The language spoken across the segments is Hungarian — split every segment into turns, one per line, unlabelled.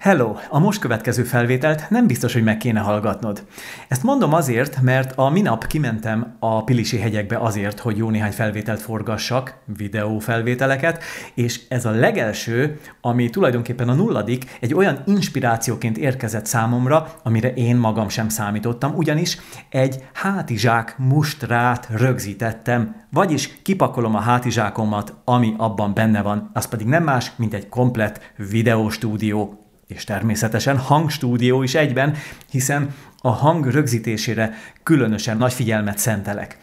Hello! A most következő felvételt nem biztos, hogy meg kéne hallgatnod. Ezt mondom azért, mert a minap kimentem a Pilisi hegyekbe azért, hogy jó néhány felvételt forgassak, videófelvételeket, és ez a legelső, ami tulajdonképpen a nulladik, egy olyan inspirációként érkezett számomra, amire én magam sem számítottam, ugyanis egy hátizsák mustrát rögzítettem, vagyis kipakolom a hátizsákomat, ami abban benne van, az pedig nem más, mint egy komplett videóstúdió és természetesen hangstúdió is egyben, hiszen a hang rögzítésére különösen nagy figyelmet szentelek.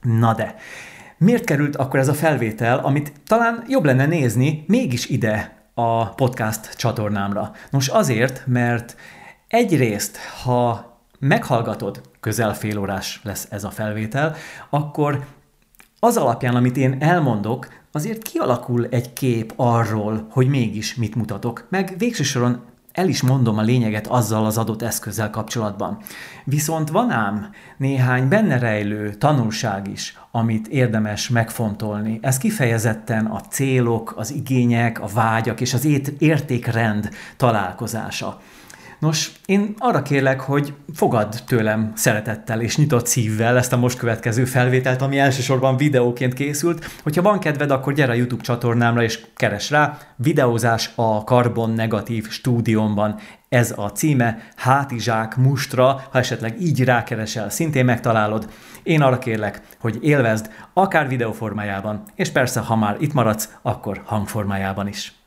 Na de, miért került akkor ez a felvétel, amit talán jobb lenne nézni mégis ide a podcast csatornámra? Nos azért, mert egyrészt, ha meghallgatod, közel fél órás lesz ez a felvétel, akkor az alapján, amit én elmondok, azért kialakul egy kép arról, hogy mégis mit mutatok, meg végső soron el is mondom a lényeget azzal az adott eszközzel kapcsolatban. Viszont van ám néhány benne rejlő tanulság is, amit érdemes megfontolni. Ez kifejezetten a célok, az igények, a vágyak és az értékrend találkozása. Nos, én arra kérlek, hogy fogad tőlem szeretettel és nyitott szívvel ezt a most következő felvételt, ami elsősorban videóként készült. Hogyha van kedved, akkor gyere a YouTube csatornámra és keres rá. Videózás a Karbon Negatív stúdiómban. Ez a címe, hátizsák mustra, ha esetleg így rákeresel, szintén megtalálod. Én arra kérlek, hogy élvezd, akár videóformájában, és persze, ha már itt maradsz, akkor hangformájában is.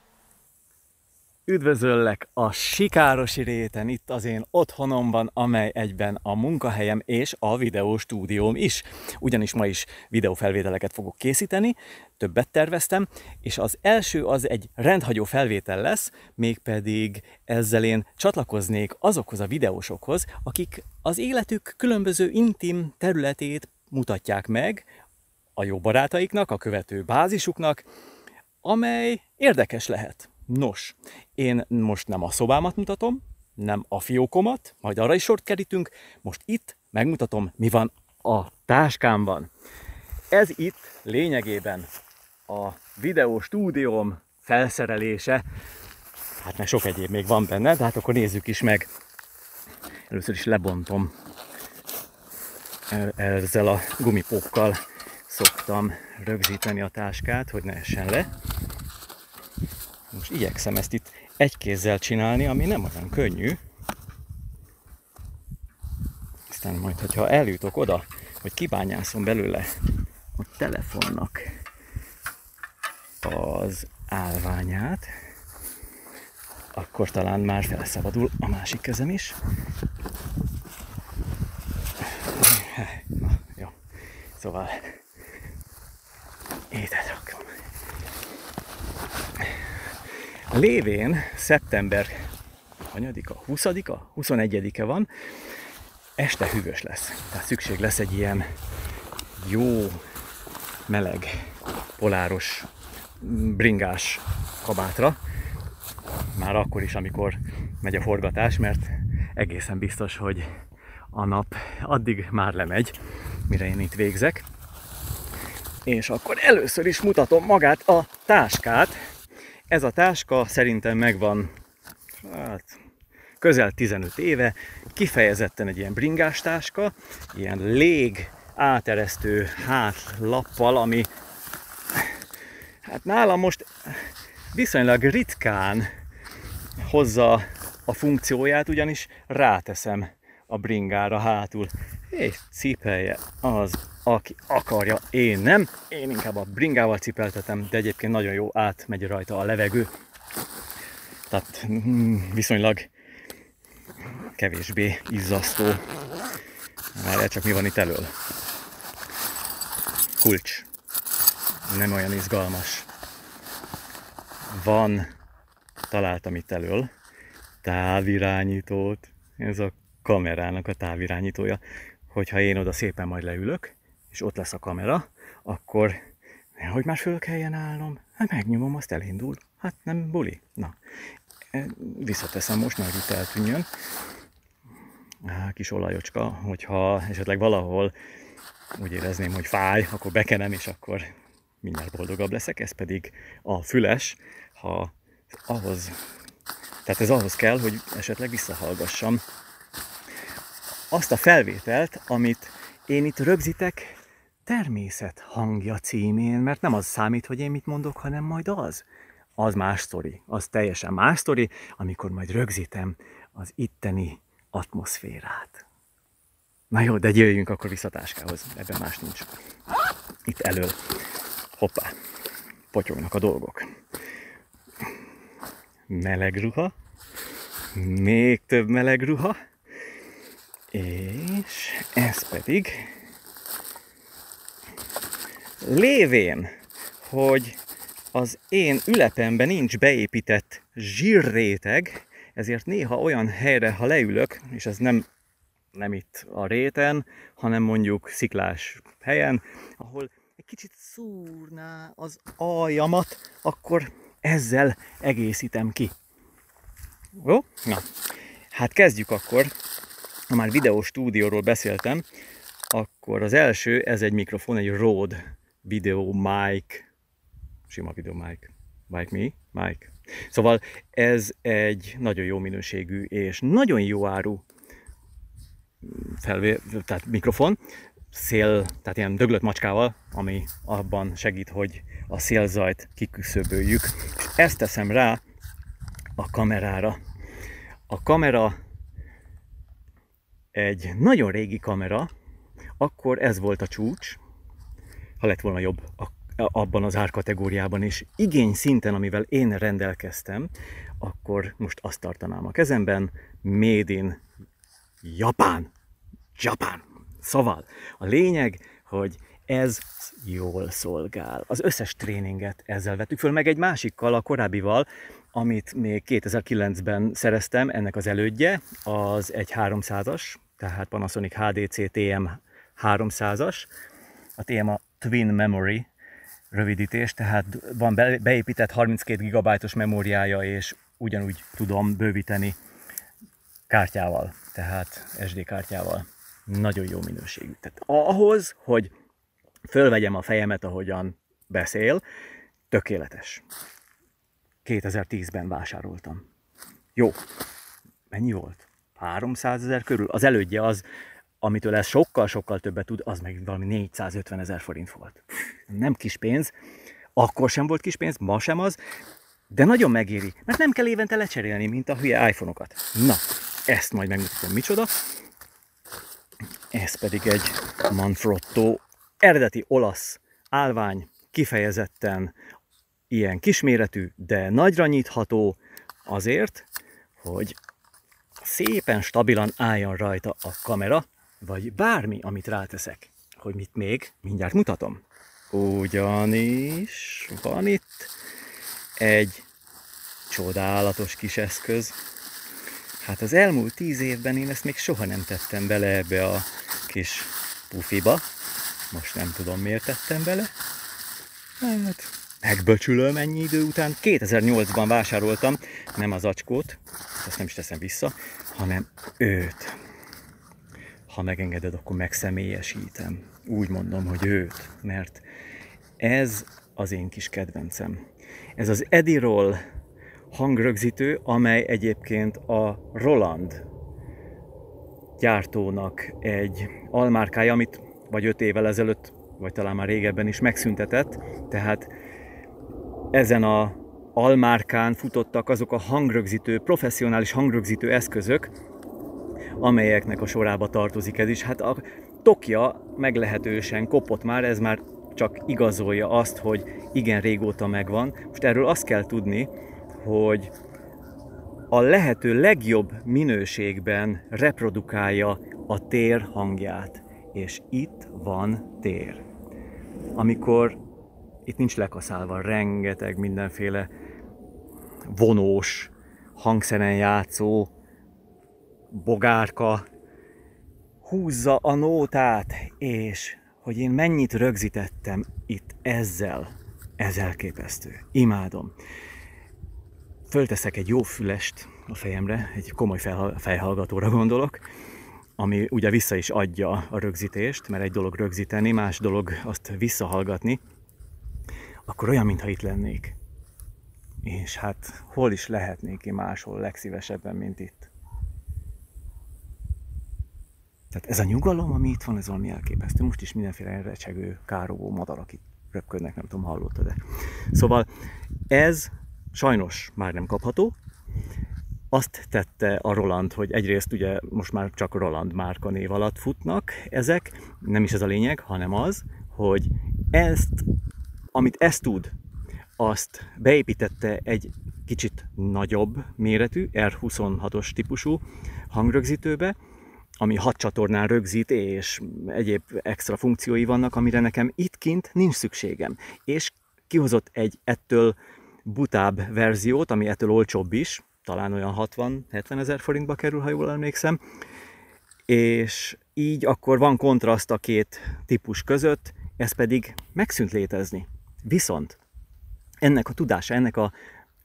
Üdvözöllek a Sikárosi réten, itt az én otthonomban, amely egyben a munkahelyem és a videóstúdióm is. Ugyanis ma is videófelvételeket fogok készíteni, többet terveztem, és az első az egy rendhagyó felvétel lesz, mégpedig ezzel én csatlakoznék azokhoz a videósokhoz, akik az életük különböző intim területét mutatják meg a jó barátaiknak, a követő bázisuknak, amely érdekes lehet. Nos, én most nem a szobámat mutatom, nem a fiókomat, majd arra is sort kerítünk, most itt megmutatom, mi van a táskámban. Ez itt lényegében a videó stúdióm felszerelése, hát meg sok egyéb még van benne, de hát akkor nézzük is meg. Először is lebontom ezzel a gumipókkal szoktam rögzíteni a táskát, hogy ne essen le. Most igyekszem ezt itt egy kézzel csinálni, ami nem olyan könnyű. Aztán majd, hogyha eljutok oda, hogy kibányászom belőle a telefonnak az állványát, akkor talán már felszabadul a másik kezem is. Jó. Szóval ide rakom. Lévén szeptember hanyadika, 20-a, 21-e van, este hűvös lesz. Tehát szükség lesz egy ilyen jó, meleg, poláros, bringás kabátra. Már akkor is, amikor megy a forgatás, mert egészen biztos, hogy a nap addig már lemegy, mire én itt végzek. És akkor először is mutatom magát a táskát, ez a táska szerintem megvan hát, közel 15 éve, kifejezetten egy ilyen bringás táska, ilyen lég áteresztő hátlappal, ami hát nálam most viszonylag ritkán hozza a funkcióját, ugyanis ráteszem a bringára hátul, és cipelje az aki akarja, én nem. Én inkább a bringával cipeltetem, de egyébként nagyon jó átmegy rajta a levegő. Tehát mm, viszonylag kevésbé izzasztó. Várjál csak mi van itt elől. Kulcs. Nem olyan izgalmas. Van, találtam itt elől, távirányítót. Ez a kamerának a távirányítója. Hogyha én oda szépen majd leülök, és ott lesz a kamera, akkor hogy már föl kelljen állnom, hát megnyomom, azt elindul. Hát nem buli. Na, visszateszem most, mert itt eltűnjön. Kis olajocska, hogyha esetleg valahol úgy érezném, hogy fáj, akkor bekenem, és akkor mindjárt boldogabb leszek. Ez pedig a füles, ha ahhoz Tehát ez ahhoz kell, hogy esetleg visszahallgassam azt a felvételt, amit én itt rögzítek természet hangja címén, mert nem az számít, hogy én mit mondok, hanem majd az. Az más sztori, az teljesen más sztori, amikor majd rögzítem az itteni atmoszférát. Na jó, de jöjjünk akkor vissza táskához, ebben más nincs. Itt elől. Hoppá, potyognak a dolgok. Meleg ruha, még több meleg ruha, és ez pedig lévén, hogy az én ülepemben nincs beépített zsírréteg, ezért néha olyan helyre, ha leülök, és ez nem, nem itt a réten, hanem mondjuk sziklás helyen, ahol egy kicsit szúrná az aljamat, akkor ezzel egészítem ki. Jó? Na, hát kezdjük akkor. Ha már videó stúdióról beszéltem, akkor az első, ez egy mikrofon, egy Rode video mic, sima video mic, mic me, mic. Szóval ez egy nagyon jó minőségű és nagyon jó áru felvé, tehát mikrofon, szél, tehát ilyen döglött macskával, ami abban segít, hogy a szélzajt kiküszöböljük. Ezt teszem rá a kamerára. A kamera egy nagyon régi kamera, akkor ez volt a csúcs, ha lett volna jobb abban az árkategóriában, és igény szinten, amivel én rendelkeztem, akkor most azt tartanám a kezemben, Made in Japán. Japán. Szóval a lényeg, hogy ez jól szolgál. Az összes tréninget ezzel vettük föl, meg egy másikkal, a korábbival, amit még 2009-ben szereztem, ennek az elődje, az egy 300-as, tehát Panasonic HDC TM 300-as. A téma Twin Memory rövidítés, tehát van beépített 32 GB-os memóriája, és ugyanúgy tudom bővíteni kártyával, tehát SD kártyával. Nagyon jó minőségű. Tehát ahhoz, hogy fölvegyem a fejemet, ahogyan beszél, tökéletes. 2010-ben vásároltam. Jó. Mennyi volt? 300 ezer körül. Az elődje az amitől ez sokkal-sokkal többet tud, az meg valami 450 ezer forint volt. Nem kis pénz, akkor sem volt kis pénz, ma sem az, de nagyon megéri, mert nem kell évente lecserélni, mint a hülye iPhone-okat. Na, ezt majd megmutatom micsoda. Ez pedig egy Manfrotto eredeti olasz állvány, kifejezetten ilyen kisméretű, de nagyra nyitható azért, hogy szépen stabilan álljon rajta a kamera, vagy bármi, amit ráteszek. Hogy mit még, mindjárt mutatom. Ugyanis van itt egy csodálatos kis eszköz. Hát az elmúlt tíz évben én ezt még soha nem tettem bele ebbe a kis pufiba. Most nem tudom miért tettem bele. Hát megböcsülöm ennyi idő után. 2008-ban vásároltam, nem az acskót, ezt nem is teszem vissza, hanem őt ha megengeded, akkor megszemélyesítem. Úgy mondom, hogy őt, mert ez az én kis kedvencem. Ez az Edirol hangrögzítő, amely egyébként a Roland gyártónak egy almárkája, amit vagy öt évvel ezelőtt, vagy talán már régebben is megszüntetett, tehát ezen a almárkán futottak azok a hangrögzítő, professzionális hangrögzítő eszközök, amelyeknek a sorába tartozik ez is. Hát a Tokja meglehetősen kopott már, ez már csak igazolja azt, hogy igen régóta megvan. Most erről azt kell tudni, hogy a lehető legjobb minőségben reprodukálja a tér hangját. És itt van tér. Amikor itt nincs lekaszálva rengeteg mindenféle vonós, hangszeren játszó, bogárka húzza a nótát, és hogy én mennyit rögzítettem itt ezzel, ez elképesztő. Imádom. Fölteszek egy jó fülest a fejemre, egy komoly fejhallgatóra gondolok, ami ugye vissza is adja a rögzítést, mert egy dolog rögzíteni, más dolog azt visszahallgatni, akkor olyan, mintha itt lennék. És hát hol is lehetnék én máshol legszívesebben, mint itt. Tehát ez a nyugalom, ami itt van, ez valami elképesztő. Most is mindenféle recsegő, károgó madarak itt röpködnek, nem tudom, hallottad de. Szóval ez sajnos már nem kapható. Azt tette a Roland, hogy egyrészt ugye most már csak Roland márka név alatt futnak ezek, nem is ez a lényeg, hanem az, hogy ezt, amit ezt tud, azt beépítette egy kicsit nagyobb méretű, R26-os típusú hangrögzítőbe, ami hat csatornán rögzít, és egyéb extra funkciói vannak, amire nekem itt kint nincs szükségem. És kihozott egy ettől butább verziót, ami ettől olcsóbb is, talán olyan 60-70 ezer forintba kerül, ha jól emlékszem, és így akkor van kontraszt a két típus között, ez pedig megszűnt létezni. Viszont ennek a tudása, ennek a,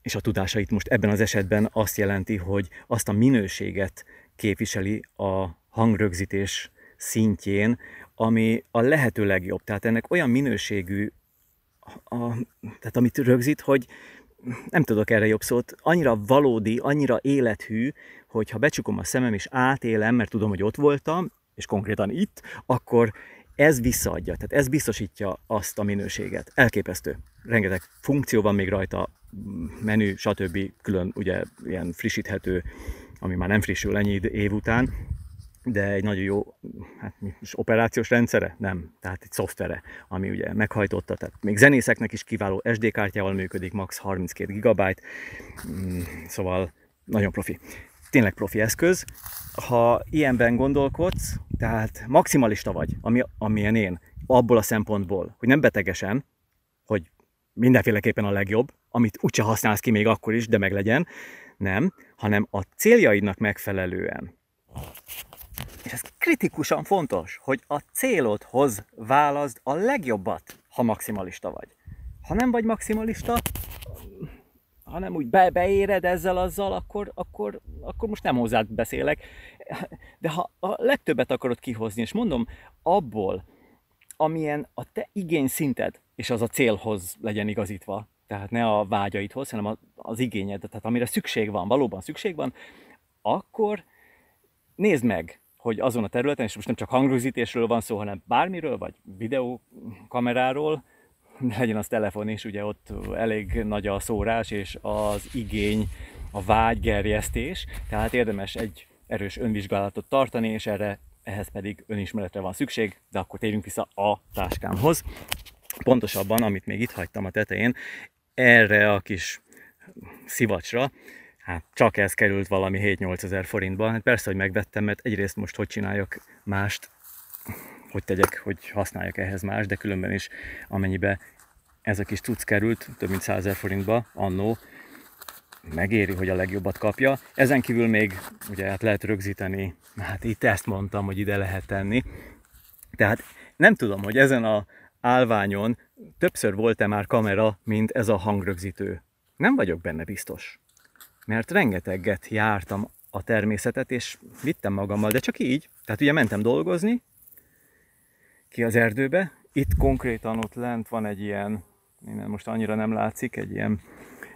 és a tudása itt most ebben az esetben azt jelenti, hogy azt a minőséget képviseli a hangrögzítés szintjén, ami a lehető legjobb. Tehát ennek olyan minőségű, a, tehát amit rögzít, hogy nem tudok erre jobb szót, annyira valódi, annyira élethű, hogy ha becsukom a szemem és átélem, mert tudom, hogy ott voltam, és konkrétan itt, akkor ez visszaadja, tehát ez biztosítja azt a minőséget. Elképesztő. Rengeteg funkció van még rajta, menü, stb. külön ugye ilyen frissíthető, ami már nem frissül ennyi év után, de egy nagyon jó hát, operációs rendszere? Nem, tehát egy szoftvere, ami ugye meghajtotta, tehát még zenészeknek is kiváló SD kártyával működik, max 32 GB, mm, szóval nagyon profi. Tényleg profi eszköz. Ha ilyenben gondolkodsz, tehát maximalista vagy, ami, amilyen én, abból a szempontból, hogy nem betegesen, hogy mindenféleképpen a legjobb, amit úgyse használsz ki még akkor is, de meg legyen, nem, hanem a céljaidnak megfelelően és ez kritikusan fontos, hogy a célodhoz válaszd a legjobbat, ha maximalista vagy. Ha nem vagy maximalista, ha nem úgy be, beéred ezzel azzal, akkor, akkor, akkor most nem hozzád beszélek. De ha a legtöbbet akarod kihozni, és mondom, abból, amilyen a te igény szinted, és az a célhoz legyen igazítva, tehát ne a vágyaidhoz, hanem az igényed, tehát amire szükség van, valóban szükség van, akkor nézd meg, hogy azon a területen, és most nem csak hangrögzítésről van szó, hanem bármiről, vagy videókameráról, legyen az telefon is, ugye ott elég nagy a szórás, és az igény, a vágygerjesztés, tehát érdemes egy erős önvizsgálatot tartani, és erre ehhez pedig önismeretre van szükség, de akkor térjünk vissza a táskámhoz. Pontosabban, amit még itt hagytam a tetején, erre a kis szivacsra hát csak ez került valami 7-8 ezer forintba. Hát persze, hogy megvettem, mert egyrészt most hogy csináljak mást, hogy tegyek, hogy használjak ehhez más, de különben is amennyibe ez a kis cucc került, több mint 100 ezer forintba annó, megéri, hogy a legjobbat kapja. Ezen kívül még ugye hát lehet rögzíteni, hát itt ezt mondtam, hogy ide lehet tenni. Tehát nem tudom, hogy ezen a állványon többször volt-e már kamera, mint ez a hangrögzítő. Nem vagyok benne biztos mert rengeteget jártam a természetet, és vittem magammal, de csak így. Tehát ugye mentem dolgozni ki az erdőbe. Itt konkrétan ott lent van egy ilyen, innen most annyira nem látszik, egy ilyen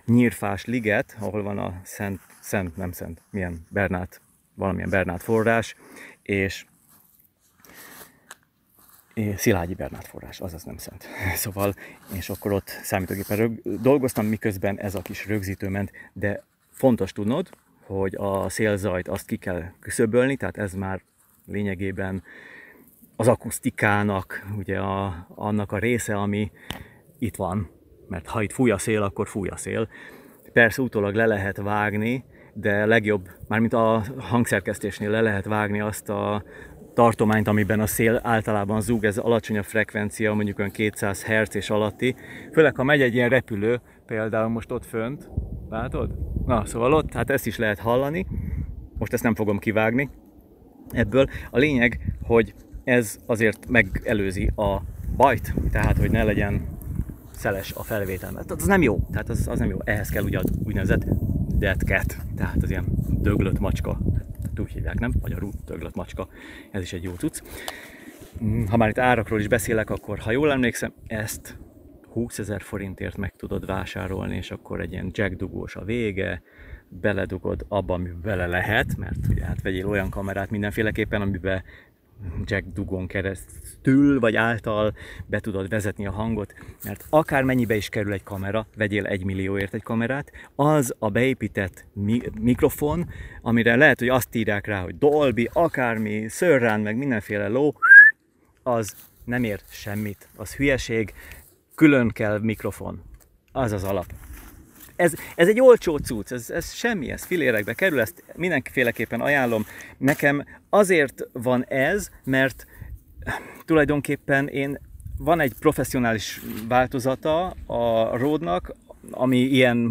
nyírfás liget, ahol van a Szent, Szent, nem Szent, milyen Bernát, valamilyen Bernát forrás, és Szilágyi Bernát forrás, azaz nem szent. Szóval, és akkor ott számítógépen dolgoztam, miközben ez a kis rögzítő ment, de Fontos tudnod, hogy a szélzajt azt ki kell küszöbölni, tehát ez már lényegében az akusztikának, ugye a, annak a része, ami itt van, mert ha itt fúj a szél, akkor fúj a szél. Persze utólag le lehet vágni, de legjobb, mármint a hangszerkesztésnél le lehet vágni azt a tartományt, amiben a szél általában zúg, ez alacsonyabb frekvencia, mondjuk olyan 200 Hz és alatti. Főleg, ha megy egy ilyen repülő, például most ott fönt, látod? Na, szóval ott, hát ezt is lehet hallani. Most ezt nem fogom kivágni ebből. A lényeg, hogy ez azért megelőzi a bajt, tehát hogy ne legyen szeles a felvétel, mert az nem jó, tehát az, az nem jó. Ehhez kell ugye úgynevezett dead cat, tehát az ilyen döglött macska, úgy hívják, nem? Magyarul macska, ez is egy jó cucc. Ha már itt árakról is beszélek, akkor ha jól emlékszem, ezt
20 ezer forintért meg tudod vásárolni, és akkor egy ilyen jackdugós a vége, beledugod abba, ami bele lehet, mert ugye hát vegyél olyan kamerát mindenféleképpen, amiben jack dugon keresztül, vagy által be tudod vezetni a hangot, mert akár mennyibe is kerül egy kamera, vegyél egy millióért egy kamerát, az a beépített mi- mikrofon, amire lehet, hogy azt írják rá, hogy Dolby, akármi, Surround, meg mindenféle ló, az nem ér semmit, az hülyeség, külön kell mikrofon. Az az alap. Ez, ez egy olcsó cucc, ez, ez semmi, ez filérekbe kerül, ezt mindenféleképpen ajánlom. Nekem azért van ez, mert tulajdonképpen én van egy professzionális változata a Ródnak, ami ilyen,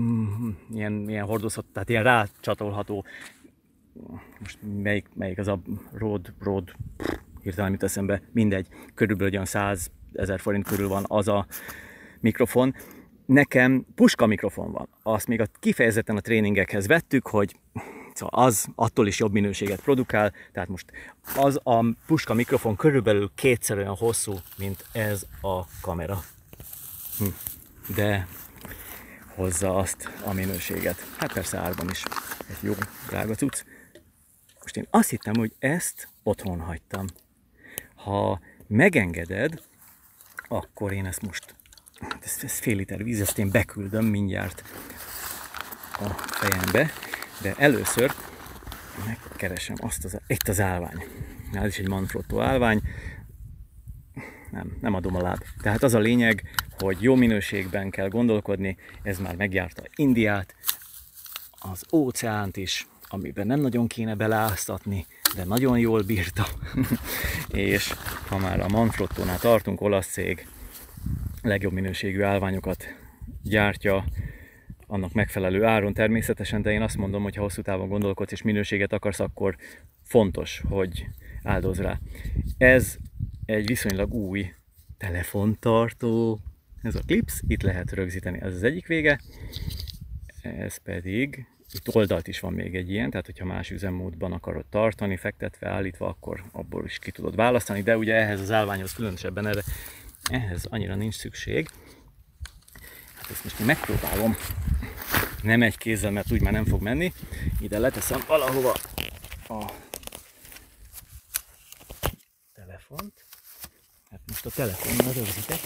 ilyen, ilyen hordozható, tehát ilyen rácsatolható. Most melyik, melyik az a Ród, Ród, hirtelen mit eszembe, mindegy, körülbelül olyan 100 ezer forint körül van az a mikrofon. Nekem puska mikrofon van. Azt még a, kifejezetten a tréningekhez vettük, hogy szóval az attól is jobb minőséget produkál, tehát most az a puska mikrofon körülbelül kétszer olyan hosszú, mint ez a kamera. Hm. De hozza azt a minőséget. Hát persze árban is egy jó, drága cucc. Most én azt hittem, hogy ezt otthon hagytam. Ha megengeded, akkor én ezt most, ez, ez fél liter víz, ezt én beküldöm mindjárt a fejembe, de először megkeresem azt az, itt az állvány. Ez is egy Manfrotto állvány, nem, nem adom a láb. Tehát az a lényeg, hogy jó minőségben kell gondolkodni, ez már megjárta Indiát, az óceánt is, amiben nem nagyon kéne beleáztatni, de nagyon jól bírta. és ha már a Manfrottónál tartunk, olasz cég legjobb minőségű állványokat gyártja, annak megfelelő áron természetesen, de én azt mondom, hogy ha hosszú távon gondolkodsz és minőséget akarsz, akkor fontos, hogy áldoz rá. Ez egy viszonylag új telefontartó, ez a Clips, itt lehet rögzíteni, ez az egyik vége, ez pedig itt oldalt is van még egy ilyen, tehát hogyha más üzemmódban akarod tartani, fektetve, állítva, akkor abból is ki tudod választani, de ugye ehhez az állványhoz különösebben erre, ehhez annyira nincs szükség. Hát ezt most én megpróbálom, nem egy kézzel, mert úgy már nem fog menni. Ide leteszem valahova a telefont. Hát most a telefonnal rögzítek,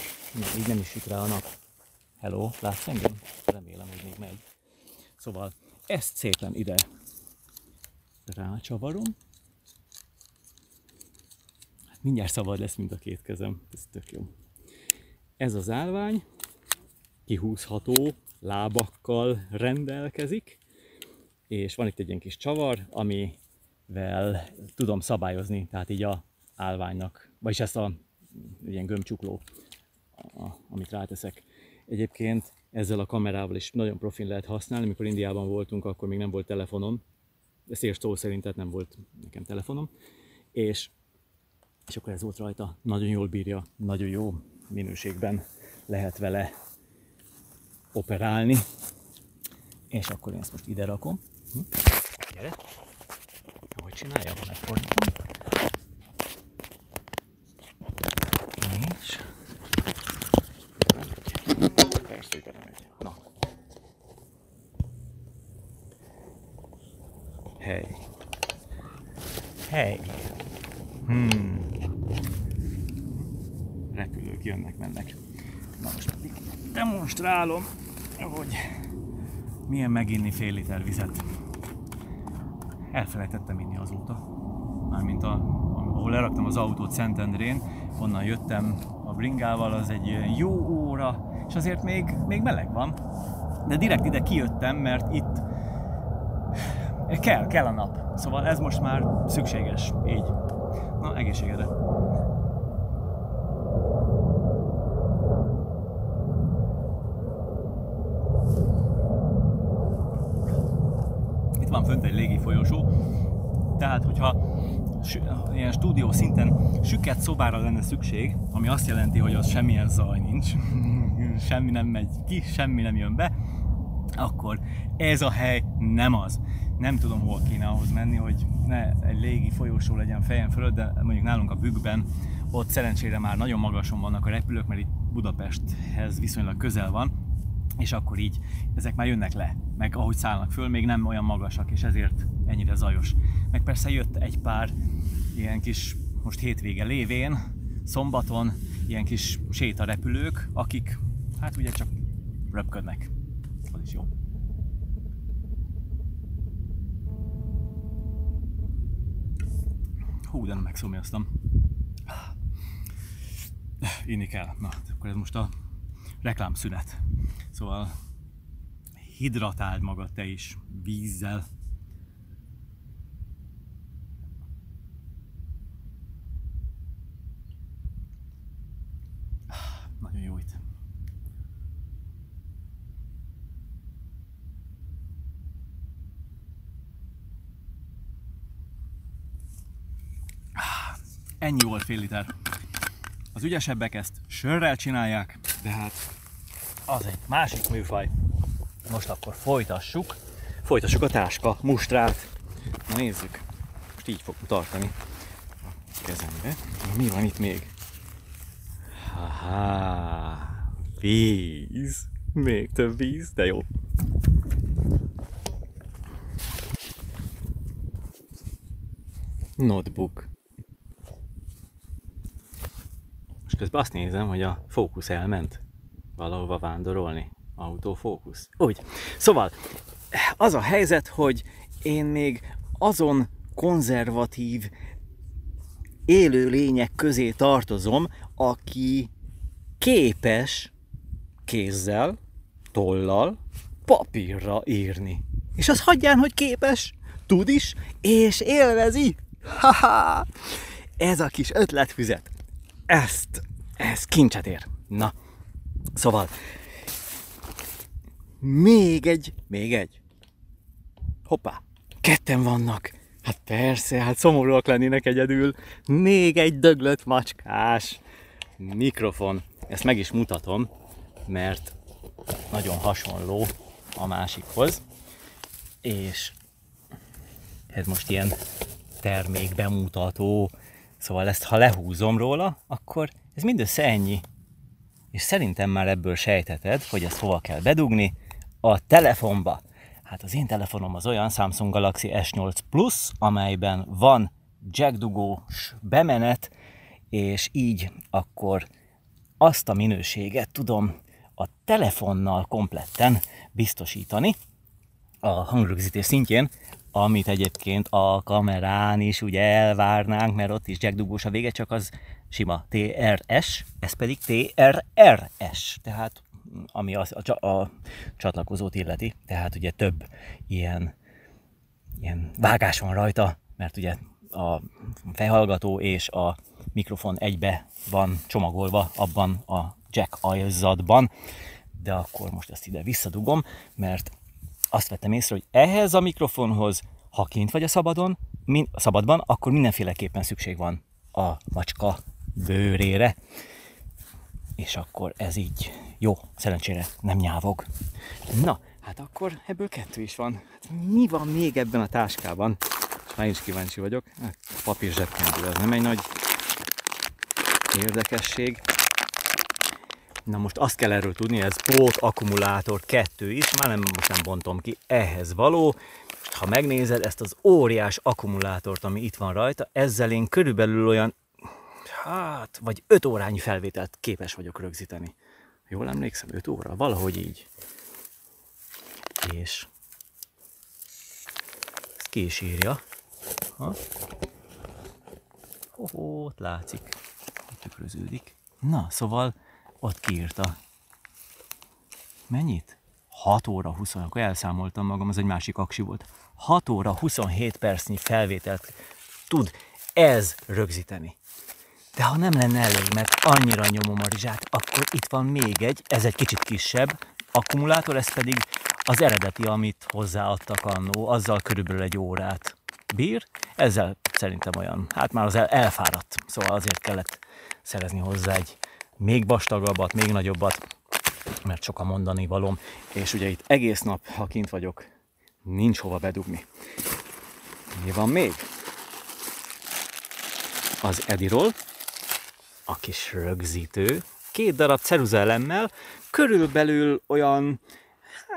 így nem is süt rá a nap. Hello, látsz engem? Remélem, hogy még megy. Szóval ezt szépen ide rácsavarom. Hát mindjárt szabad lesz, mint a két kezem. Ez tök jó. Ez az állvány kihúzható lábakkal rendelkezik, és van itt egy ilyen kis csavar, amivel tudom szabályozni, tehát így a állványnak, vagyis ezt a ilyen gömbcsukló, amit ráteszek. Egyébként ezzel a kamerával is nagyon profin lehet használni. Mikor Indiában voltunk, akkor még nem volt telefonom. Ezt ér szó szerint, tehát nem volt nekem telefonom. És, és akkor ez volt rajta. Nagyon jól bírja, nagyon jó minőségben lehet vele operálni. És akkor én ezt most ide rakom. Hm? Gyere! Ahogy csinálja, megfordítom. És hogy. Na. Hely. Hely. Hmm. Repülők jönnek, mennek. Na most pedig demonstrálom, hogy milyen meginni fél liter vizet. Elfelejtettem inni azóta. Mármint a, ahol leraktam az autót Szentendrén, onnan jöttem a bringával, az egy jó óra, és azért még, még meleg van. De direkt ide kijöttem, mert itt kell, kell a nap. Szóval ez most már szükséges, így. Na, egészségedre! Itt van fönt egy légi folyosó, tehát hogyha ilyen stúdió szinten süket szobára lenne szükség, ami azt jelenti, hogy az semmilyen zaj nincs, semmi nem megy ki, semmi nem jön be, akkor ez a hely nem az. Nem tudom, hol kéne ahhoz menni, hogy ne egy légi folyósó legyen fejem fölött, de mondjuk nálunk a bükkben
ott szerencsére már nagyon magason vannak a repülők, mert itt Budapesthez viszonylag közel van, és akkor így ezek már jönnek le, meg ahogy szállnak föl, még nem olyan magasak, és ezért ennyire zajos. Meg persze jött egy pár ilyen kis, most hétvége lévén, szombaton ilyen kis sétarepülők, akik hát ugye csak röpködnek. Az is jó. Hú, de nem megszomjaztam. Inni kell. Na, akkor ez most a reklámszünet. Szóval hidratáld magad te is vízzel. Nagyon jó itt. Ennyi volt fél liter. Az ügyesebbek ezt sörrel csinálják, de hát az egy másik műfaj. Most akkor folytassuk. Folytassuk a táska mustrát. Na nézzük. Most így fogunk tartani a kezembe. Mi van itt még? Haha, víz. Még több víz, de jó. Notebook. Most közben azt nézem, hogy a fókusz elment valahova vándorolni. Autofókusz. Úgy. Szóval, az a helyzet, hogy én még azon konzervatív élő lények közé tartozom, aki képes kézzel, tollal, papírra írni. És az hagyján, hogy képes, tud is, és élvezi. Haha! Ez a kis ötletfüzet. Ezt, ez kincset ér. Na, szóval, még egy, még egy. Hoppá, ketten vannak. Hát persze, hát szomorúak lennének egyedül. Még egy döglött macskás mikrofon. Ezt meg is mutatom, mert nagyon hasonló a másikhoz. És ez most ilyen termék bemutató, szóval ezt ha lehúzom róla, akkor ez mindössze ennyi. És szerintem már ebből sejteted, hogy ezt hova kell bedugni, a telefonba. Hát az én telefonom az olyan Samsung Galaxy S8 Plus, amelyben van jackdugós bemenet, és így akkor azt a minőséget tudom a telefonnal kompletten biztosítani a hangrögzítés szintjén, amit egyébként a kamerán is ugye elvárnánk, mert ott is jackdugós a vége, csak az sima TRS, ez pedig TRRS, tehát ami a, a, a csatlakozót illeti, tehát ugye több ilyen, ilyen vágás van rajta, mert ugye a fejhallgató és a mikrofon egybe van csomagolva abban a jack ajzatban, de akkor most ezt ide visszadugom, mert azt vettem észre, hogy ehhez a mikrofonhoz, ha kint vagy a szabadon, min, szabadban, akkor mindenféleképpen szükség van a macska bőrére. És akkor ez így jó, szerencsére nem nyávog. Na, hát akkor ebből kettő is van. Hát mi van még ebben a táskában? Már is kíváncsi vagyok. Hát, a papír zsebkendő, ez nem egy nagy érdekesség. Na most azt kell erről tudni, ez pót akkumulátor kettő is, már nem, most nem bontom ki, ehhez való. Ha megnézed ezt az óriás akkumulátort, ami itt van rajta, ezzel én körülbelül olyan hát, vagy 5 órányi felvételt képes vagyok rögzíteni. Jól emlékszem, 5 óra, valahogy így. És ezt ki. Ha? Oh, ott látszik, hogy tükröződik. Na, szóval ott kiírta. Mennyit? 6 óra 20, akkor elszámoltam magam, az egy másik aksi volt. 6 óra 27 percnyi felvételt tud ez rögzíteni. De ha nem lenne elég, mert annyira nyomom a rizsát, akkor itt van még egy, ez egy kicsit kisebb akkumulátor, ez pedig az eredeti, amit hozzáadtak annó, azzal körülbelül egy órát bír. Ezzel szerintem olyan, hát már az el, elfáradt, szóval azért kellett szerezni hozzá egy még vastagabbat, még nagyobbat, mert sok a mondani valom, és ugye itt egész nap, ha kint vagyok, nincs hova bedugni. Mi van még? Az Ediról
a kis rögzítő, két darab ceruzelemmel, körülbelül olyan,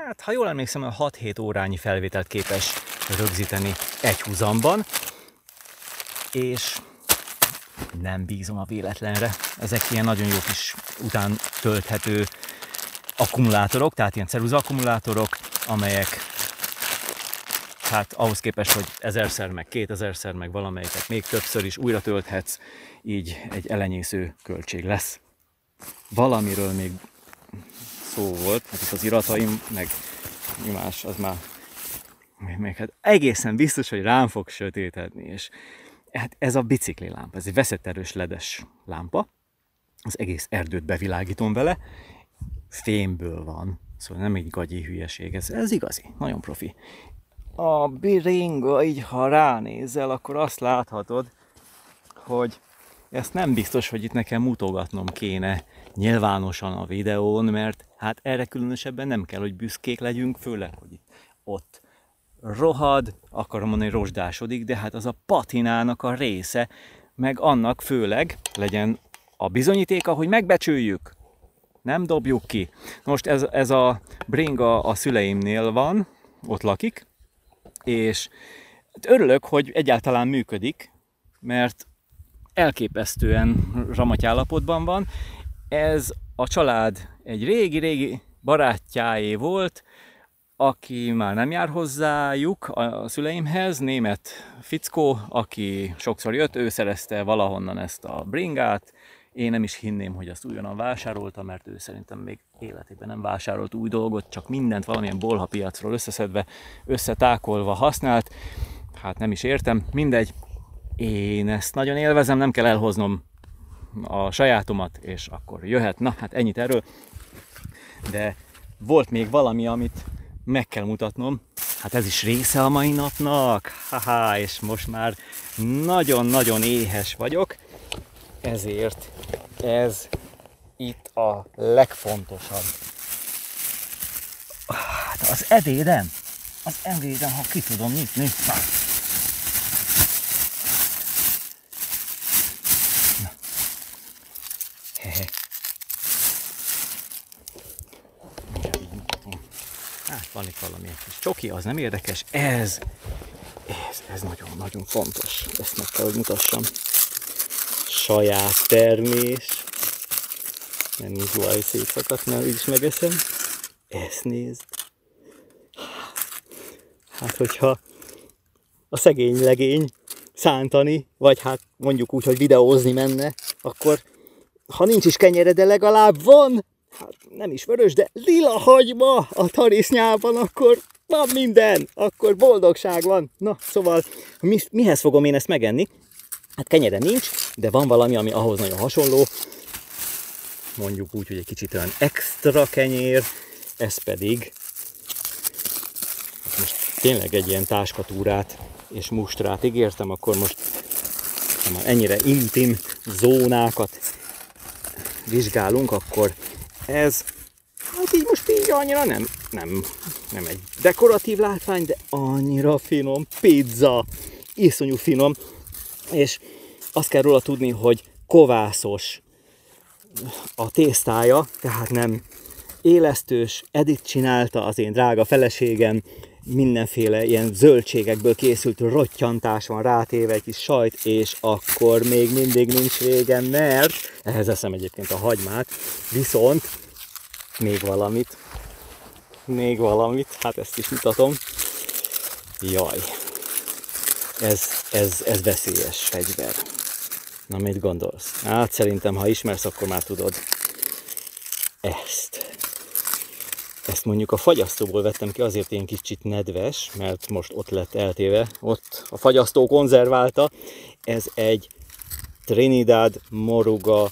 hát ha jól emlékszem, 6-7 órányi felvételt képes rögzíteni egy húzamban, és nem bízom a véletlenre. Ezek ilyen nagyon jó kis után tölthető akkumulátorok, tehát ilyen ceruza akkumulátorok, amelyek hát ahhoz képest, hogy ezerszer, meg kétezerszer, meg valamelyiket még többször is újra tölthetsz, így egy elenyésző költség lesz. Valamiről még szó volt, hát itt az irataim, meg más, az már még hát egészen biztos, hogy rám fog sötétedni, és hát ez a bicikli lámpa, ez egy veszett erős ledes lámpa, az egész erdőt bevilágítom vele, fémből van, szóval nem egy gagyi hülyeség, ez, ez igazi, nagyon profi. A biringa, így ha ránézel, akkor azt láthatod, hogy ezt nem biztos, hogy itt nekem mutogatnom kéne nyilvánosan a videón, mert hát erre különösebben nem kell, hogy büszkék legyünk, főleg, hogy ott rohad, akarom mondani rozsdásodik, de hát az a patinának a része, meg annak főleg legyen a bizonyítéka, hogy megbecsüljük, nem dobjuk ki. Most ez, ez a bringa a szüleimnél van, ott lakik, és örülök, hogy egyáltalán működik, mert elképesztően ramatyállapotban van. Ez a család egy régi-régi barátjáé volt, aki már nem jár hozzájuk a szüleimhez, német fickó, aki sokszor jött, ő szerezte valahonnan ezt a bringát, én nem is hinném, hogy azt újonnan vásárolta, mert ő szerintem még életében nem vásárolt új dolgot, csak mindent valamilyen bolha piacról összeszedve, összetákolva használt. Hát nem is értem, mindegy. Én ezt nagyon élvezem, nem kell elhoznom a sajátomat, és akkor jöhet. Na, hát ennyit erről. De volt még valami, amit meg kell mutatnom. Hát ez is része a mai napnak. Haha, és most már nagyon-nagyon éhes vagyok. Ezért ez itt a legfontosabb. Hát az edéden, az edéden, ha ki tudom nyitni. Na. Na. Hát van itt valami kis csoki, az nem érdekes. Ez, ez, ez nagyon-nagyon fontos. Ezt meg kell, hogy mutassam saját termés. Nem így vaj szétszakadt, mert is megeszem. Ezt nézd. Hát, hogyha a szegény legény szántani, vagy hát mondjuk úgy, hogy videózni menne, akkor ha nincs is kenyere, de legalább van, hát nem is vörös, de lila hagyma a tarisznyában, akkor van minden, akkor boldogság van. Na, szóval mi, mihez fogom én ezt megenni? Hát kenyere nincs, de van valami, ami ahhoz nagyon hasonló. Mondjuk úgy, hogy egy kicsit olyan extra kenyér, ez pedig hát most tényleg egy ilyen táskatúrát és mustrát ígértem, akkor most ha ennyire intim zónákat vizsgálunk, akkor ez hát így most így annyira nem, nem, nem egy dekoratív látvány, de annyira finom. Pizza, iszonyú finom, és azt kell róla tudni, hogy kovászos a tésztája, tehát nem élesztős, Edith csinálta, az én drága feleségem, mindenféle ilyen zöldségekből készült rottyantás van rátéve egy kis sajt, és akkor még mindig nincs vége, mert ehhez eszem egyébként a hagymát, viszont még valamit, még valamit, hát ezt is mutatom. Jaj, ez, ez, ez veszélyes fegyver. Na, mit gondolsz? Hát szerintem, ha ismersz, akkor már tudod. Ezt. Ezt mondjuk a fagyasztóból vettem ki, azért én kicsit nedves, mert most ott lett eltéve. Ott a fagyasztó konzerválta. Ez egy Trinidad Moruga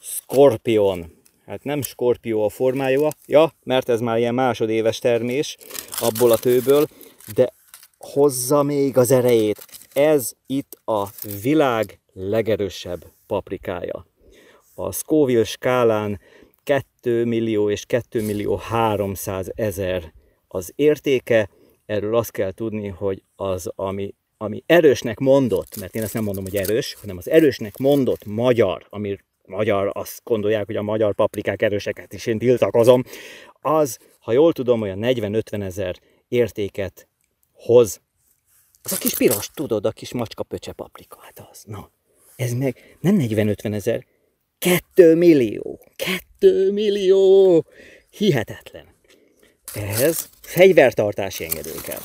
Scorpion. Hát nem skorpió a formája, ja, mert ez már ilyen másodéves termés abból a tőből, de hozza még az erejét. Ez itt a világ legerősebb paprikája. A Scoville skálán 2 millió és 2 millió 300 ezer az értéke. Erről azt kell tudni, hogy az, ami ami erősnek mondott, mert én ezt nem mondom, hogy erős, hanem az erősnek mondott magyar, ami magyar, azt gondolják, hogy a magyar paprikák erőseket is én tiltakozom, az, ha jól tudom, olyan 40-50 ezer értéket hoz. Az a kis piros, tudod, a kis macska pöcse paprika, hát az, na. Ez meg nem 40-50 ezer, 2 millió, 2 millió, hihetetlen. Ehhez fegyvertartási engedély kell.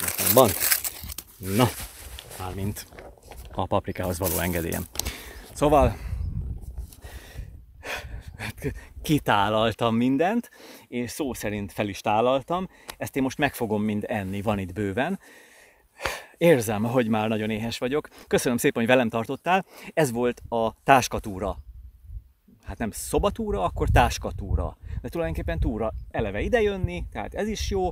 Nekem van. Na, mármint a paprikához való engedélyem. Szóval kitálaltam mindent, és szó szerint fel is tálaltam. Ezt én most meg fogom mind enni, van itt bőven. Érzem, hogy már nagyon éhes vagyok. Köszönöm szépen, hogy velem tartottál. Ez volt a táskatúra. Hát nem szobatúra, akkor táskatúra. De tulajdonképpen túra eleve idejönni, tehát ez is jó.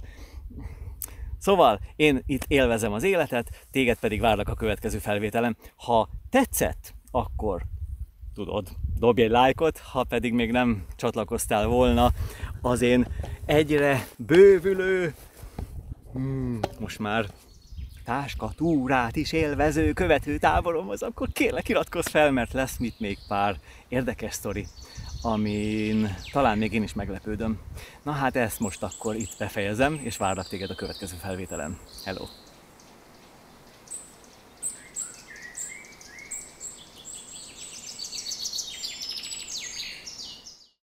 Szóval én itt élvezem az életet, téged pedig várlak a következő felvételem. Ha tetszett, akkor tudod, dobj egy lájkot, ha pedig még nem csatlakoztál volna az én egyre bővülő, hmm, most már táska túrát is élvező követő táboromhoz, akkor kérlek iratkozz fel, mert lesz mit még pár érdekes sztori, amin talán még én is meglepődöm. Na hát ezt most akkor itt befejezem, és várlak téged a következő felvételen. Hello!